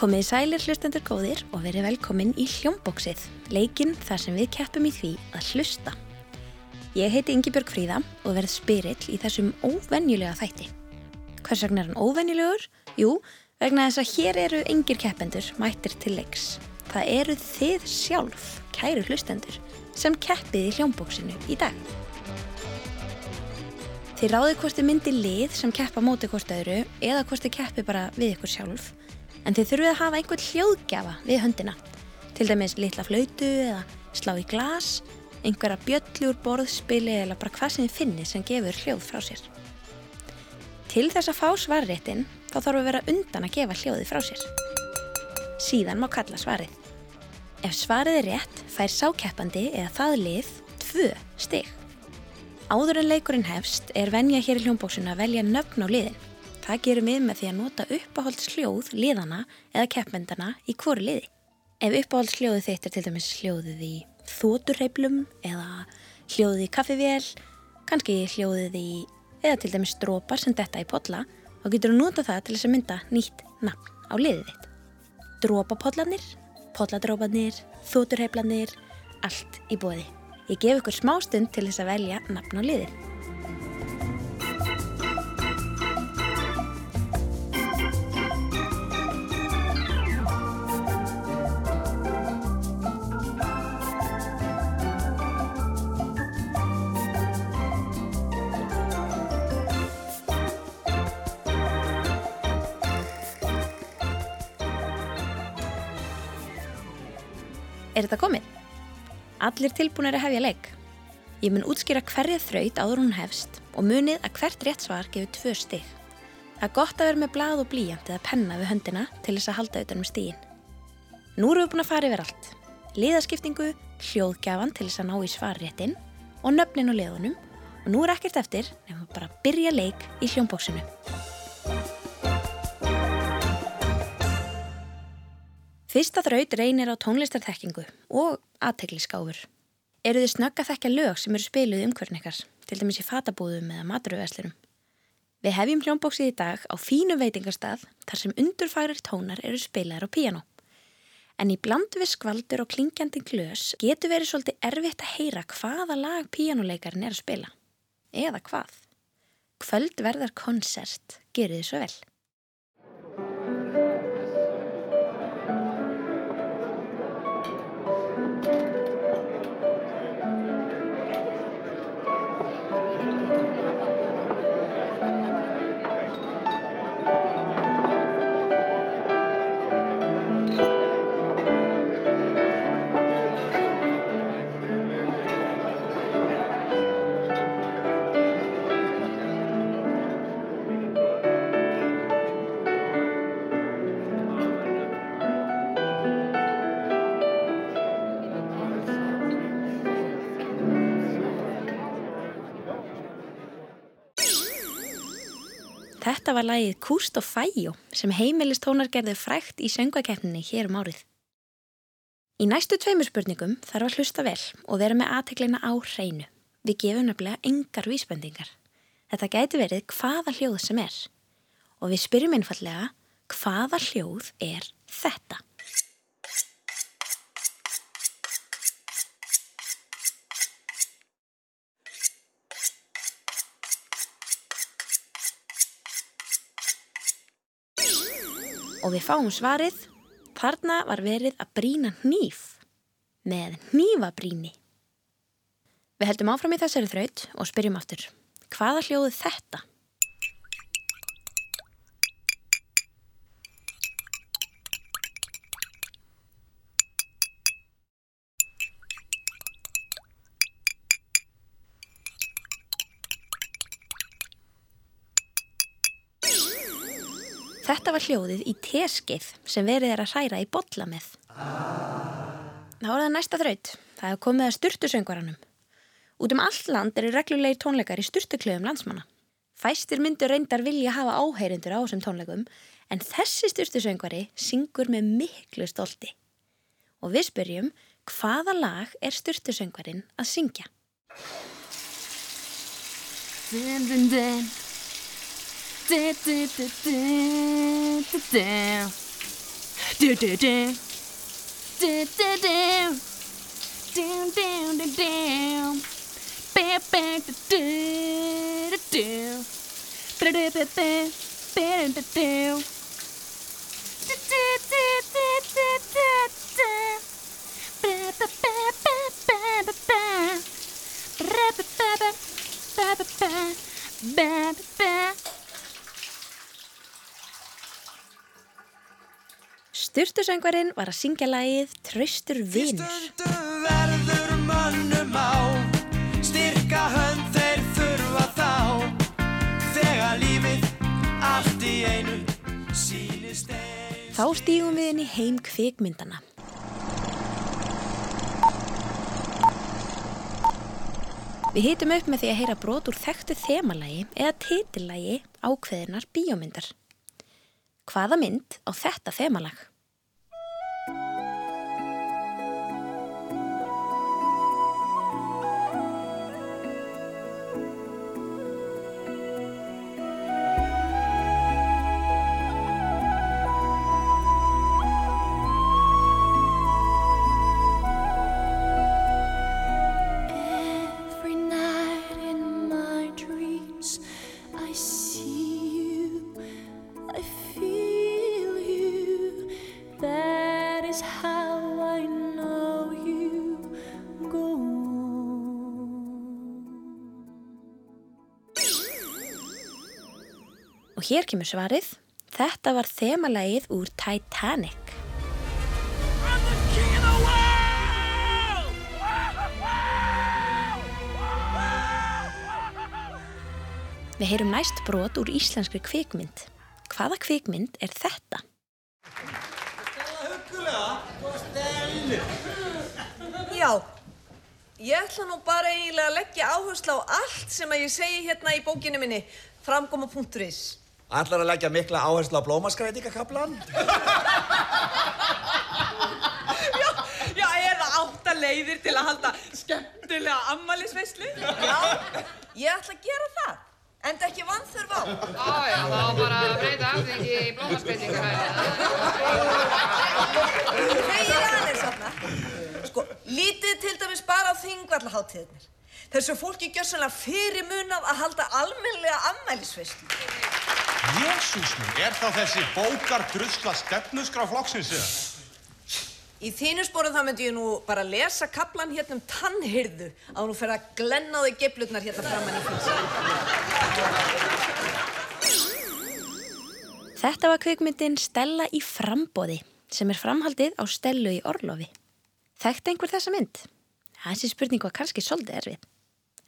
Komið sælir hlustendur góðir og verið velkomin í hljómbóksið, leikinn þar sem við keppum í því að hlusta. Ég heiti Ingi Björg Fríða og verð spyrill í þessum óvenjulega þætti. Hvers vegna er hann óvenjulegur? Jú, vegna þess að hér eru engir keppendur mættir til leiks. Það eru þið sjálf, kæru hlustendur, sem keppið í hljómbóksinu í dag. Þið ráðið hvort þið myndi lið sem keppa móti hvort öðru eða hvort þið keppi bara við ykkur sjálf. En þið þurfið að hafa einhvern hljóðgjafa við höndina. Til dæmis litla flautu eða slá í glas, einhverja bjöllur, borðspili eða bara hvað sem þið finnir sem gefur hljóð frá sér. Til þess að fá svarréttin þá þarf að vera undan að gefa hljóði frá sér. Síðan má kalla svarið. Ef svarið er rétt fær sákeppandi eða það lið tvö stygg. Áður en leikurinn hefst er venja hér í hljómbóksuna að velja nöfn á liðin. Það gerum við með því að nota uppáhaldsljóð liðana eða keppmyndana í hverju liði. Ef uppáhaldsljóðu þitt er til dæmis hljóðið í þóturreiplum eða hljóðið í kaffivél, kannski hljóðið í eða til dæmis drópar sem detta í podla, þá getur þú nota það til þess að mynda nýtt nafn á liðið þitt. Drópapodlanir, podladrópanir, þóturreiplanir, allt í bóði. Ég gef ykkur smá stund til þess að velja nafn á liðin. Er þetta komið? Allir tilbúinir að hefja leik. Ég mun útskýra hverja þraut áður hún hefst og munið að hvert rétt svar gefur tvö stig. Það er gott að vera með blað og blíjant eða penna við höndina til þess að halda auðvitað um stígin. Nú erum við búin að fara yfir allt. Liðaskiptingu, hljóðgjafan til þess að ná í svarréttin og nöfnin og liðunum og nú er ekkert eftir nefnum bara að byrja leik í hljómbóksinu. Fyrsta þraut reynir á tónlistarþekkingu og aðtegliskáfur. Eru þið snögg að þekka lög sem eru spiluð umhverfn ykkar, til dæmis í fatabúðum eða maturöðverslurum? Við hefjum hljómbóksið í dag á fínu veitingarstað þar sem undurfærir tónar eru spilaðar á píano. En í bland við skvaldur og klingjandi glös getur verið svolítið erfitt að heyra hvaða lag píanoleikarin er að spila. Eða hvað? Kvöldverðar konsert, gerir þið svo vel. Þetta var lagið Kúst og Fæjó sem heimilistónar gerði frækt í söngakeppninni hér um árið. Í næstu tveimur spurningum þarf að hlusta vel og vera með aðteglina á hreinu. Við gefum nefnilega engar vísbendingar. Þetta gæti verið hvaða hljóð sem er. Og við spyrjum einfallega hvaða hljóð er þetta? Og við fáum svarið þarna var verið að brína hníf með hnífabríni. Við heldum áfram í þessari þraut og spyrjum aftur hvaða hljóðu þetta? Þetta var hljóðið í teskeið sem verið er að hræra í botla með. Þá er það næsta þraut. Það hefur komið að styrtusöngvaranum. Út um all land eru reglulegir tónleikar í styrtuklöfum landsmanna. Fæstir myndur reyndar vilja hafa áheyrindur á þessum tónleikum en þessi styrtusöngvari syngur með miklu stolti. Og við spyrjum hvaða lag er styrtusöngvarin að syngja? Dun, dun, dun. Bad, bad. Sturtusöngvarinn var að syngja lagið Traustur vinur. Stundum verður mönnum á Styrka hönd þeir þurfa þá Þegar lífið allt í einu sýnist eins Þá stígum við inn í heim kvikmyndana. Við hitum upp með því að heyra brot úr þekktu þemalagi eða titillagi ákveðinar bíómyndar. Hvaða mynd á þetta þemalag? Og hér kemur svarið. Þetta var þemalægið úr Titanic. Við heyrum næst brot úr íslenskri kvikmynd. Hvaða kvikmynd er þetta? Já, ég ætla nú bara eiginlega að leggja áherslu á allt sem að ég segi hérna í bókinu minni, framgóma.is. Ætlar að leggja mikla áherslu á blómaskrætingakablan? Já, er það átta leiðir til að halda skemmtilega ammælisveislu? Já, ég ætla að gera það, en ekki vanþörf á. Já, já, þá bara að breyta afþengi í blómaskreitingar. Þegir aðeins þarna. Sko, lítið til dæmis bara á þingvallaháttíðinir. Þessu fólki gjör sannlega fyrir munað að halda almennlega ammælisveislu. Jésús minn, er þá þessi bókar drusla stefnusgrá flokksins eða? Í þínu sporum þá myndi ég nú bara lesa kaplan hérna um tannhyrðu að nú fer að glenna á þig geflutnar hérna framann í fylgsa. Þetta var kvikmyndin Stella í frambóði sem er framhaldið á Stellu í Orlofi. Þekkti einhver þessa mynd? Þessi spurning var kannski svolítið erfið.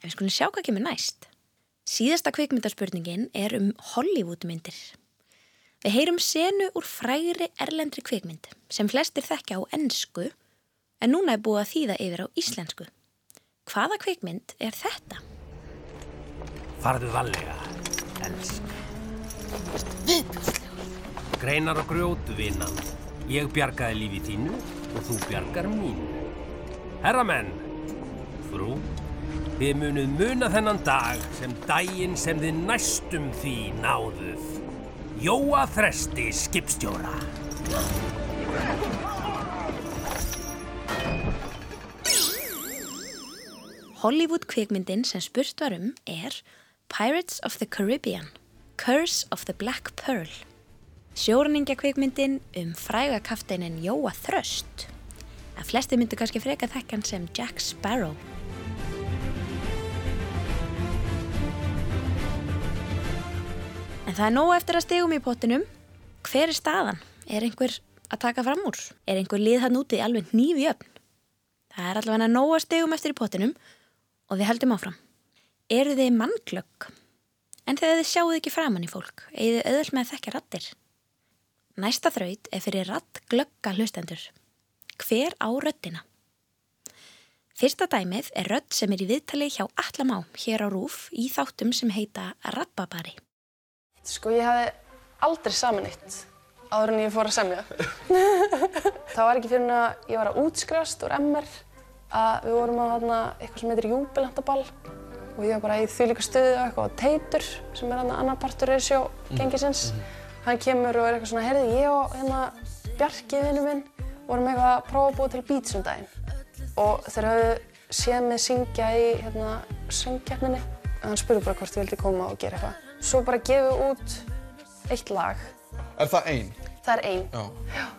En við skulum sjá hvað kemur næst. Síðasta kvikmyndaspurningin er um Hollywoodmyndir. Við heyrum senu úr frægri erlendri kvikmynd sem flestir þekkja á ennsku en núna er búið að þýða yfir á íslensku. Hvaða kvikmynd er þetta? Farðu vallega, elsk. Greinar og grjótu vinnan. Ég bjargaði lífi þínu og þú bjargar mínu. Herramenn, frú, þið munuð muna þennan dag sem daginn sem þið næstum því náðuð. Jóa Þresti skipstjóra. Hollywood kvikmyndin sem spurt var um er Pirates of the Caribbean, Curse of the Black Pearl. Sjórningja kvikmyndin um fræga kafteinin Jóa Þröst. Að flesti myndu kannski freka þekkan sem Jack Sparrow. En það er nóg eftir að stegum í pottinum. Hver er staðan? Er einhver að taka fram úr? Er einhver lið hann úti alveg nýfi öfn? Það er allavega nóg að stegum eftir í pottinum og við heldum áfram. Eru þið mannglögg? En þegar þið sjáuð ekki framann í fólk, eigið þið auðvöld með að þekka rattir. Næsta þraut er fyrir rattglögga hlustendur. Hver á röttina? Fyrsta dæmið er rött sem er í viðtali hjá Allamá hér á Rúf í þáttum sem heita Rappabari. Sko ég hafði aldrei saman eitt áður en ég fór að semja. það var ekki fyrir að ég var að útskrifast úr MR að við vorum á þarna eitthvað sem heitir júbilantaball og ég var bara í því líka stuði og eitthvað og Teitur sem er þarna annar partur er sjó gengisins. Hann kemur og er eitthvað svona, heyrði ég og hérna Bjarki vinnu minn vorum eitthvað að prófa að búa til beats um daginn. Og þeir höfðu séð mig syngja í hérna, söngkeppninni. Hann spurði bara hvort ég vildi koma og gera eitthvað svo bara gefið út eitt lag. Er það einn? það er ein. Já.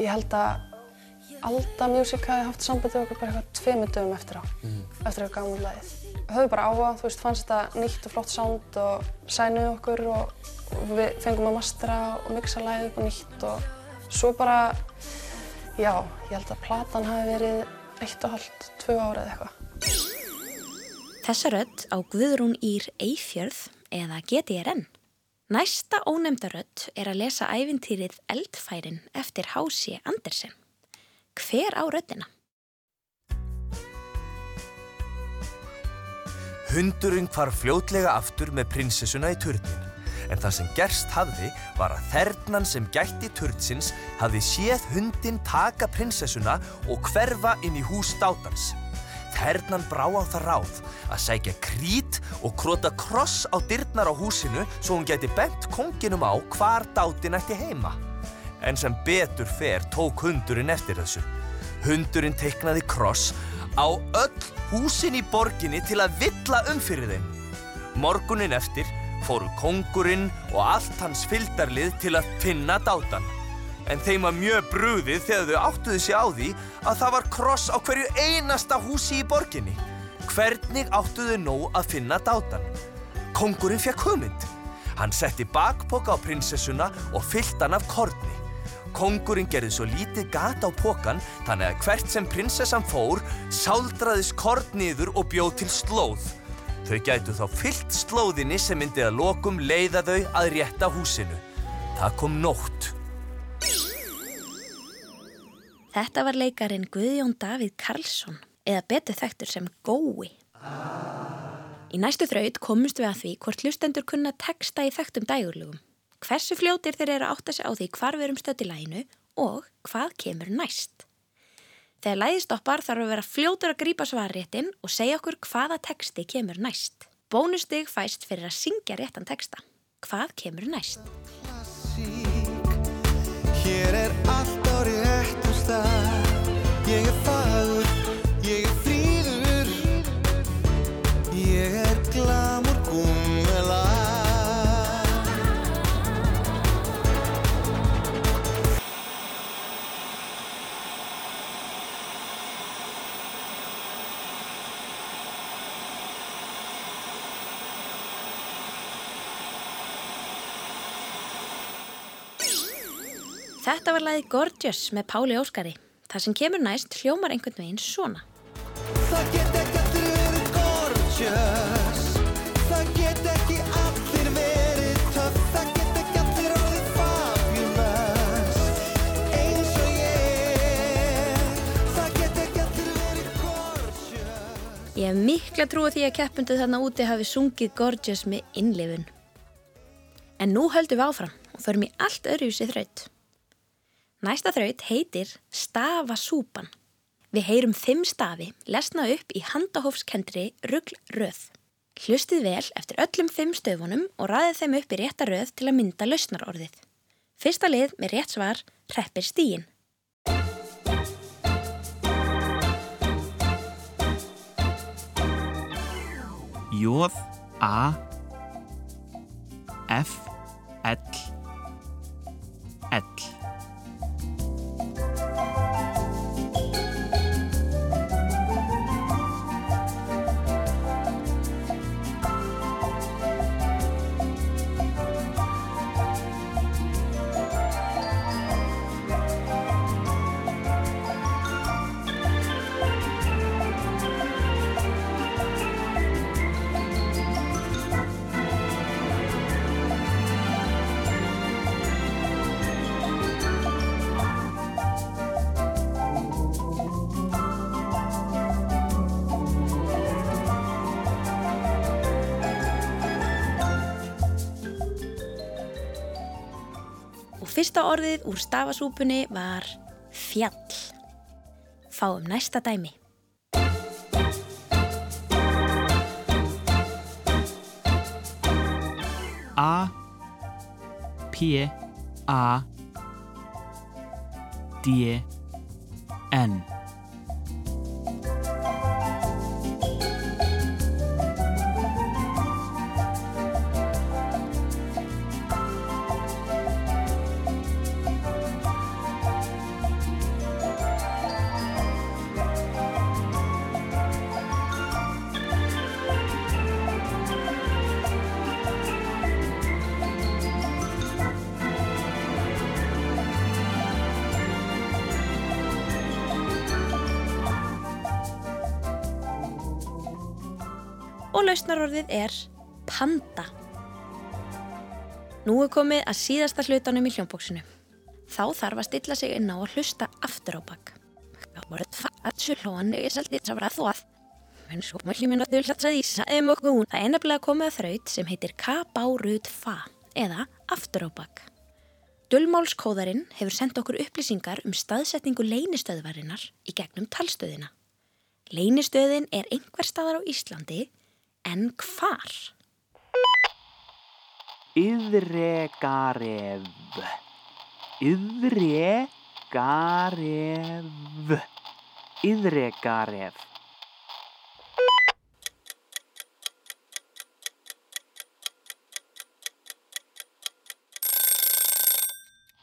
ég held að Alda Music hafi haft samband við okkur bara eitthvað tveimur dögum eftir á eftir að gaman lagið. Höfðu bara áhuga, þú veist, fannst þetta nýtt og flott sound og sænuðu okkur og, og við fengum að mastera og mixa lagið upp og nýtt og svo bara já, ég held að platan hafi verið eitt og halvt, tvö ára eða eitthvað. Þessa rödd á Guðrún Ír Eifjörð eða GTRN. Næsta ónefnda rödd er að lesa ævintýrið Eldfærin eftir Hási Andersen. Hver á röddina? Hundurinn hvar fljótlega aftur með prinsessuna í turnin. En það sem gerst hafði var að þernan sem gætti turnsins hafði séð hundinn taka prinsessuna og hverfa inn í hús dátans. Þernan brá á það ráð að sækja krít og krota kross á dyrnar á húsinu svo hún geti bent konginum á hvar dátin ætti heima. En sem betur fer tók hundurinn eftir þessu. Hundurinn teiknaði kross á öll húsin í borginni til að villa um fyrir þeim. Morgunin eftir fóru kongurinn og allt hans fylgdarlið til að finna dátan. En þeim var mjög brúðið þegar þau áttuðu sig á því að það var kross á hverju einasta húsi í borginni. Hvernig áttuðu nóg að finna dátan? Kongurinn fekk hugmynd. Hann setti bakpoka á prinsessuna og fyllt hann af korni. Kongurinn gerði svo lítið gat á pokan þannig að hvert sem prinsessan fór sáldraðist korn niður og bjóð til slóð. Þau gætu þá fyllt slóðinni sem myndi að lokum leiða þau að rétta húsinu. Það kom nótt. Þetta var leikarin Guðjón Davíð Karlsson eða betur þekktur sem Gói. Í næstu þraut komumst við að því hvort hlustendur kunna texta í þekktum dægurlugum. Hversu fljótir þeir eru að átta sig á því hvar við erum stödd í læginu og hvað kemur næst. Þegar lægi stoppar þarf að vera fljótur að grípa svarréttin og segja okkur hvaða texti kemur næst. Bónustig fæst fyrir að syngja réttan texta. Hvað kemur næst? Hér er stað Ég er fagur, ég er fríður Ég er glamur gúmela Þetta var lagið Gorgeous með Páli Óskari. Það sem kemur næst hljómar einhvern veginn svona. Það get ekki allir verið gorgeous Það get ekki allir verið töff Það get ekki allir orðið fabulous Eins og ég Það get ekki allir verið gorgeous Ég hef mikla trúið því að keppundu þarna úti hafi sungið Gorgeous með innlifun. En nú höldum við áfram og förum í allt öðruvísi þraut. Næsta þraut heitir Stafasúpan. Við heyrum fimm stafi lesna upp í handahófskendri rugglröð. Hlustið vel eftir öllum fimm stöfunum og ræðið þeim upp í rétta röð til að mynda lausnarorðið. Fyrsta lið með rétt svar hreppir stíin. J A F L L fyrsta orðið úr stafasúpunni var fjall. Fáum næsta dæmi. A P A D N Og lausnarorðið er panda. Nú er komið að síðasta hlutanum í hljómbóksinu. Þá þarf að stilla sig inn á að hlusta aftur á bakk. Það voru hlóan eða saldið sem var að þóað. En svo mælli minn að þau hlatsaði í sæðum og hún. Það er nefnilega komið að þraut sem heitir K-bárut fa eða aftur á bakk. Dullmálskóðarinn hefur sendt okkur upplýsingar um staðsetningu leynistöðvarinnar í gegnum talstöðina. Leynistöðin er einhver staðar á Íslandi en hvar? Yðregaref Yðregaref Yðregaref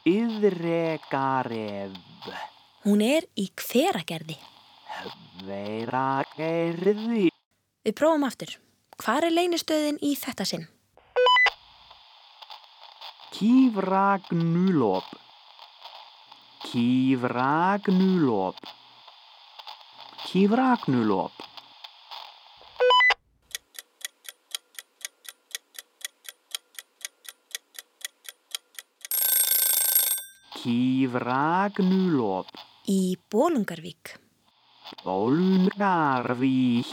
Yðregaref Hún er í hveragerði. Veiragerði Við prófum aftur. Hvar er leynistöðin í þetta sinn? Kífragnulop Kífragnulop Kífragnulop Kífragnulop Í Bólungarvík. Bólungarvík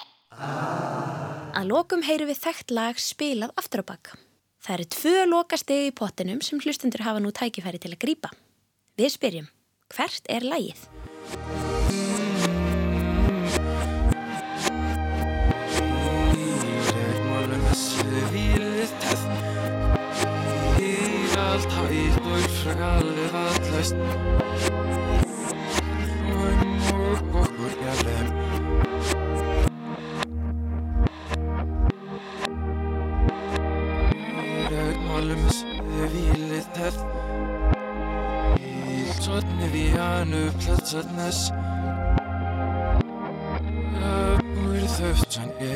Að lokum heyrum við þekkt lag spilað aftur á bakk. Það eru tvö lokastegi í pottinum sem hlustundur hafa nú tækifæri til að grípa. Við spyrjum, hvert er lagið? Hannu platsatnes Öppur þöftsangi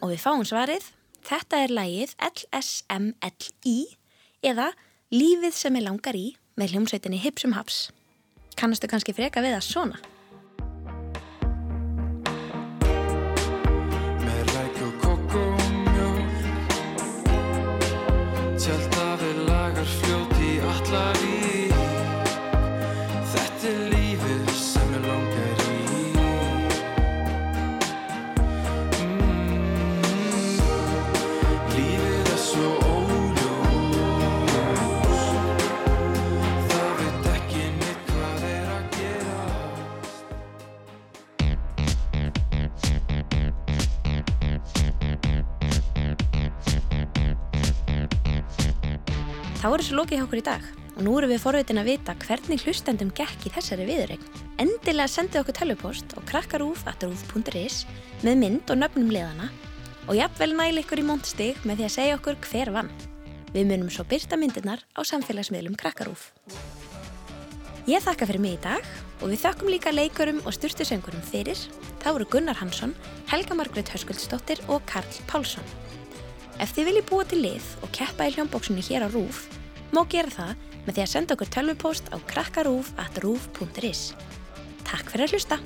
Og við fáum svarið, þetta er lagið LSMLI eða Lífið sem er langar í með hljómsveitinni Hipsum Haps. Kannastu kannski freka við það svona? Þá er þessu lokið hjá okkur í dag og nú erum við forveitin að vita hvernig hlustendum gekk í þessari viðurregn. Endilega sendið okkur telvupost á krakkarúf.rúf.is með mynd og nöfnum liðana og jafnvel næli ykkur í móntstig með því að segja okkur hver vann. Við munum svo byrta myndirnar á samfélagsmiðlum krakkarúf. Ég þakka fyrir mig í dag og við þakkum líka leikurum og styrtusöngurum fyrir. Það voru Gunnar Hansson, Helga Margrét Höskuldsdóttir og Karl Pálsson. Ef þið viljið búa til lið og keppa í hljómbóksinu hér á RÚF, má gera það með því að senda okkur tölvupóst á krakkarúf.rúf.is. Takk fyrir að hlusta!